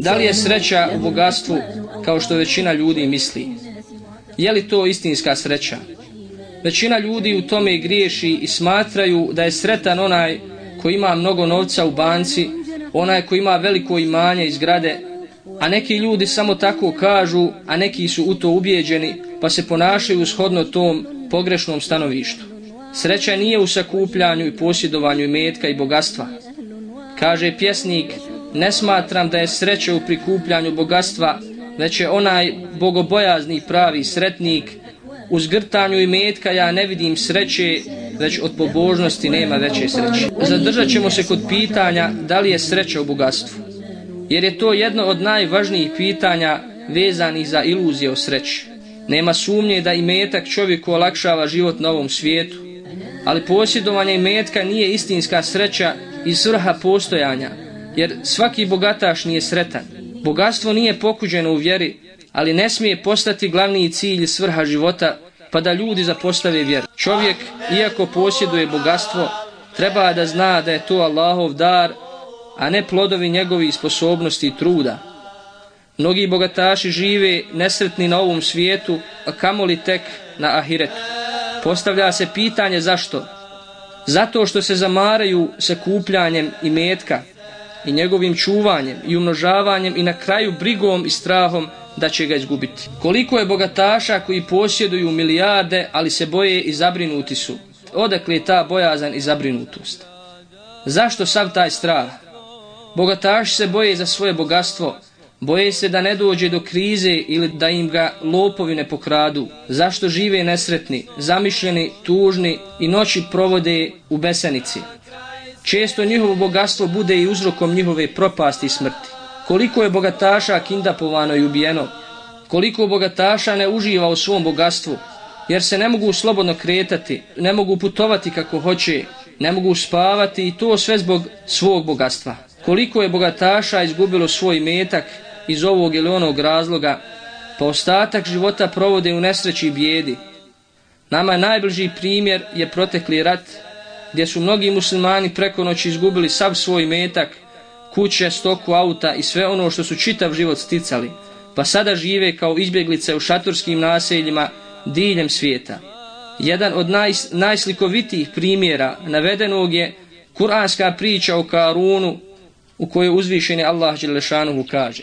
Da li je sreća u bogatstvu kao što većina ljudi misli? Je li to istinska sreća? Većina ljudi u tome griješi i smatraju da je sretan onaj koji ima mnogo novca u banci, onaj koji ima veliko imanje iz grade, a neki ljudi samo tako kažu, a neki su u to ubijeđeni, pa se ponašaju shodno tom pogrešnom stanovištu. Sreća nije u sakupljanju i posjedovanju metka i bogatstva. Kaže pjesnik, ne smatram da je sreća u prikupljanju bogatstva, već je onaj bogobojazni pravi sretnik. U zgrtanju i metka ja ne vidim sreće, već od pobožnosti nema veće sreće. Zadržat ćemo se kod pitanja da li je sreća u bogatstvu. Jer je to jedno od najvažnijih pitanja vezanih za iluzije o sreći. Nema sumnje da i metak čovjeku olakšava život na ovom svijetu, ali posjedovanje metka nije istinska sreća i svrha postojanja, jer svaki bogataš nije sretan. Bogatstvo nije pokuđeno u vjeri, ali ne smije postati glavni cilj svrha života, pa da ljudi zapostave vjeru. Čovjek, iako posjeduje bogatstvo, treba da zna da je to Allahov dar, a ne plodovi njegovi sposobnosti i truda. Mnogi bogataši žive nesretni na ovom svijetu, a kamoli tek na ahiretu. Postavlja se pitanje zašto? Zato što se zamaraju sa kupljanjem i metka i njegovim čuvanjem i umnožavanjem i na kraju brigom i strahom da će ga izgubiti. Koliko je bogataša koji posjeduju milijarde, ali se boje i zabrinuti su? Odakle je ta bojazan i zabrinutost? Zašto sav taj strah? Bogataši se boje za svoje bogatstvo, boje se da ne dođe do krize ili da im ga lopovi ne pokradu. Zašto žive nesretni, zamišljeni, tužni i noći provode u besenici? Često njihovo bogatstvo bude i uzrokom njihove propasti i smrti. Koliko je bogataša kindapovano i ubijeno? Koliko bogataša ne uživa u svom bogatstvu? Jer se ne mogu slobodno kretati, ne mogu putovati kako hoće, ne mogu spavati i to sve zbog svog bogatstva. Koliko je bogataša izgubilo svoj metak iz ovog ili onog razloga, pa ostatak života provode u nesreći i bijedi. Nama najbliži primjer je protekli rat, gdje su mnogi muslimani preko noći izgubili sav svoj metak, kuće, stoku, auta i sve ono što su čitav život sticali, pa sada žive kao izbjeglice u šatorskim naseljima diljem svijeta. Jedan od naj, najslikovitijih primjera navedenog je kuranska priča o Karunu u kojoj uzvišeni Allah Đelešanuhu kaže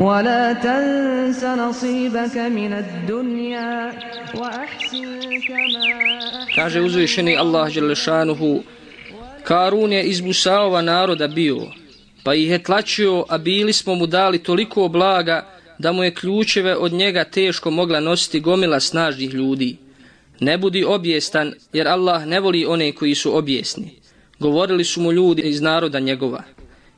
ولا تنس نصيبك من الدنيا وأحسن كما Kaže uzvišeni Allah Đelešanuhu, Karun je iz Musaova naroda bio, pa ih je tlačio, a bili smo mu dali toliko blaga da mu je ključeve od njega teško mogla nositi gomila snažnih ljudi. Ne budi objestan, jer Allah ne voli one koji su objesni. Govorili su mu ljudi iz naroda njegova.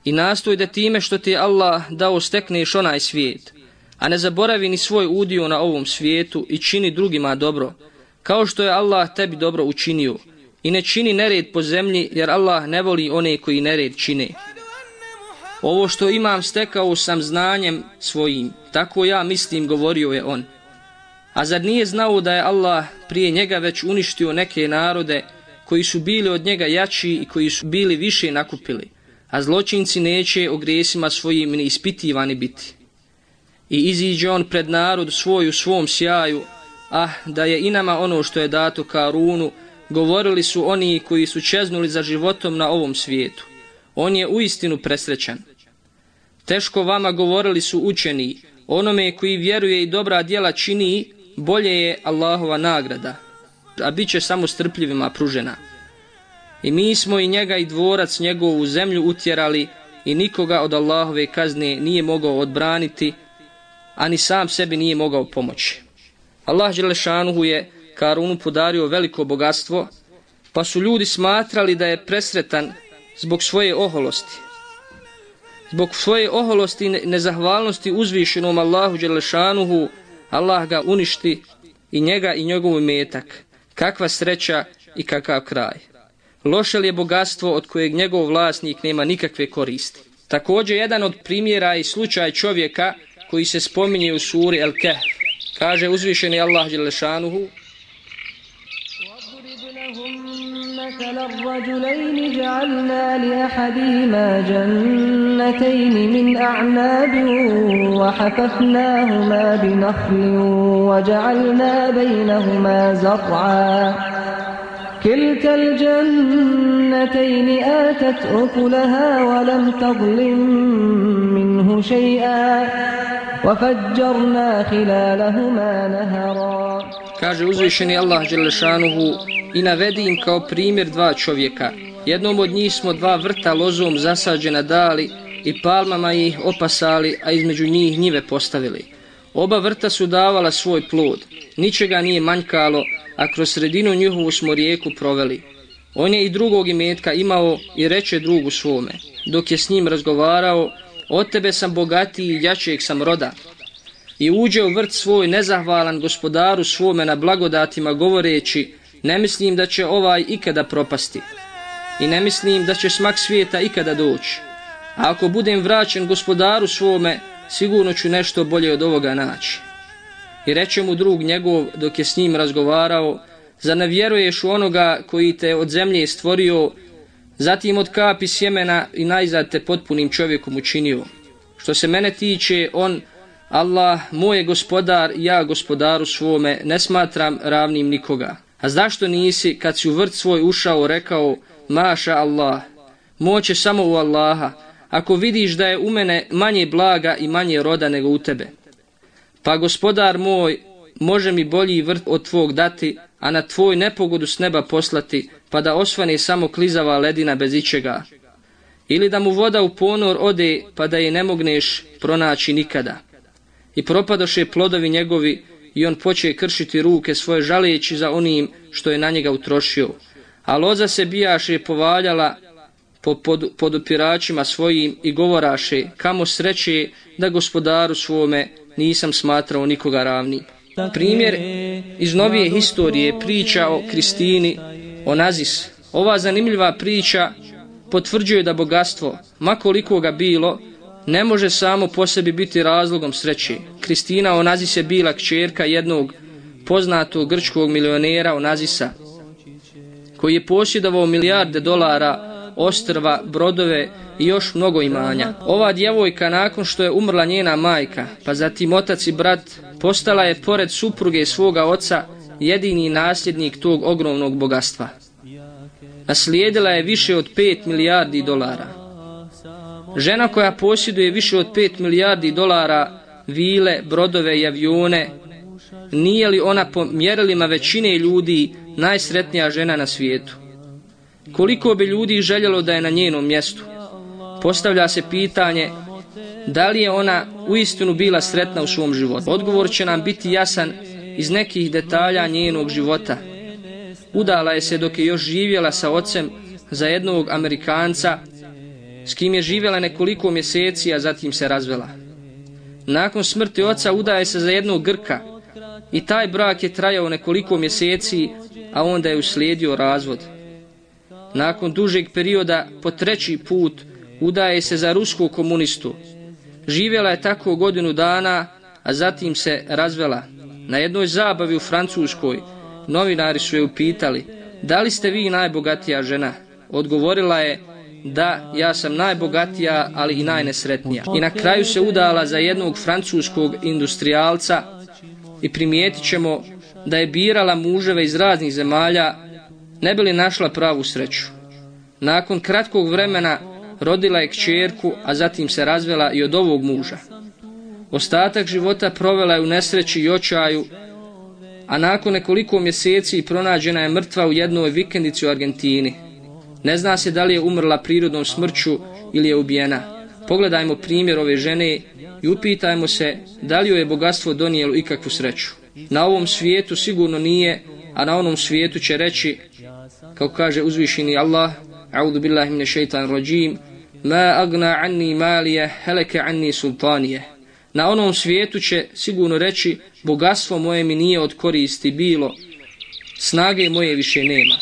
I nastoj da time što ti Allah dao stekneš onaj svijet, a ne zaboravi ni svoj udio na ovom svijetu i čini drugima dobro, kao što je Allah tebi dobro učinio. I ne čini nered po zemlji, jer Allah ne voli one koji nered čine. Ovo što imam stekao sam znanjem svojim, tako ja mislim govorio je on. A zar nije znao da je Allah prije njega već uništio neke narode koji su bili od njega jači i koji su bili više nakupili, a zločinci neće o grijesima svojim ni ispitivani biti. I iziđe on pred narod svoj u svom sjaju, ah, da je i nama ono što je dato Karunu, govorili su oni koji su čeznuli za životom na ovom svijetu. On je uistinu presrećan. Teško vama govorili su učeni, onome koji vjeruje i dobra djela čini, bolje je Allahova nagrada, a bit će samo strpljivima pružena. I mi smo i njega i dvorac njegovu zemlju utjerali i nikoga od Allahove kazne nije mogao odbraniti, ani sam sebi nije mogao pomoći. Allah Đelešanuhu je Karunu podario veliko bogatstvo, pa su ljudi smatrali da je presretan zbog svoje oholosti, Zbog svoje oholosti i nezahvalnosti uzvišenom Allahu Đelešanuhu, Allah ga uništi i njega i njegov metak. Kakva sreća i kakav kraj. Loše li je bogatstvo od kojeg njegov vlasnik nema nikakve koristi. Također jedan od primjera i slučaj čovjeka koji se spominje u suri El Kehf. Kaže uzvišeni Allah Đelešanuhu مثل الرجلين جعلنا لأحدهما جنتين من أعناب وحففناهما بنخل وجعلنا بينهما زرعا كلتا الجنتين آتت أكلها ولم تظلم منه شيئا وفجرنا خلالهما نهرا Kaže uzvišeni Allah Đelešanuhu i navedi im kao primjer dva čovjeka. Jednom od njih smo dva vrta lozom zasađena dali i palmama ih opasali, a između njih njive postavili. Oba vrta su davala svoj plod, ničega nije manjkalo, a kroz sredinu njihovu smo rijeku proveli. On je i drugog imetka imao i reče drugu svome. Dok je s njim razgovarao, od tebe sam bogatiji i jačijeg sam roda. I uđe u vrt svoj nezahvalan gospodaru svome na blagodatima govoreći, ne mislim da će ovaj ikada propasti. I ne mislim da će smak svijeta ikada doći. A ako budem vraćen gospodaru svome, sigurno ću nešto bolje od ovoga naći. I reče mu drug njegov dok je s njim razgovarao, za ne vjeruješ u onoga koji te od zemlje stvorio, zatim od kapi sjemena i najzad te potpunim čovjekom učinio. Što se mene tiče, on, Allah, moj gospodar, ja gospodaru svome, ne smatram ravnim nikoga. A zašto nisi, kad si u vrt svoj ušao, rekao, maša Allah, moće samo u Allaha, ako vidiš da je u mene manje blaga i manje roda nego u tebe. Pa gospodar moj, može mi bolji vrt od tvog dati, a na tvoj nepogodu s neba poslati, pa da osvane samo klizava ledina bez ičega. Ili da mu voda u ponor ode, pa da je ne mogneš pronaći nikada. I propadoše plodovi njegovi, i on poče kršiti ruke svoje žaleći za onim što je na njega utrošio. A loza se bijaše povaljala po pod, podupiračima svojim i govoraše kamo sreće da gospodaru svome nisam smatrao nikoga ravni. Primjer iz novije historije priča o Kristini, o Nazis. Ova zanimljiva priča potvrđuje da bogatstvo, makoliko ga bilo, ne može samo po sebi biti razlogom sreće. Kristina Onazis je bila kćerka jednog poznatog grčkog milionera Onazisa, koji je posjedovao milijarde dolara, ostrva, brodove i još mnogo imanja. Ova djevojka nakon što je umrla njena majka, pa zatim otac i brat, postala je pored supruge svoga oca jedini nasljednik tog ogromnog bogatstva. Naslijedila je više od 5 milijardi dolara. Žena koja posjeduje više od 5 milijardi dolara vile, brodove i avione, nije li ona po mjerilima većine ljudi najsretnija žena na svijetu? Koliko bi ljudi željelo da je na njenom mjestu? Postavlja se pitanje da li je ona u istinu bila sretna u svom životu. Odgovor će nam biti jasan iz nekih detalja njenog života. Udala je se dok je još živjela sa ocem za jednog Amerikanca s kim je živjela nekoliko mjeseci, a zatim se razvela. Nakon smrti oca udaje se za jednog Grka i taj brak je trajao nekoliko mjeseci, a onda je uslijedio razvod. Nakon dužeg perioda, po treći put, udaje se za ruskog komunistu. Živjela je tako godinu dana, a zatim se razvela. Na jednoj zabavi u Francuskoj, novinari su je upitali, da li ste vi najbogatija žena? Odgovorila je, da ja sam najbogatija, ali i najnesretnija. I na kraju se udala za jednog francuskog industrijalca i primijetit ćemo da je birala muževe iz raznih zemalja, ne bi li našla pravu sreću. Nakon kratkog vremena rodila je kćerku, a zatim se razvela i od ovog muža. Ostatak života provela je u nesreći i očaju, a nakon nekoliko mjeseci pronađena je mrtva u jednoj vikendici u Argentini. Ne zna se da li je umrla prirodnom smrću ili je ubijena. Pogledajmo primjer ove žene i upitajmo se da li joj je bogatstvo donijelo ikakvu sreću. Na ovom svijetu sigurno nije, a na onom svijetu će reći, kao kaže uzvišeni Allah, A'udhu billahi mine šeitan rođim, Ma agna anni malije, heleke anni sultanije. Na onom svijetu će sigurno reći, bogatstvo moje mi nije od koristi bilo, snage moje više nema.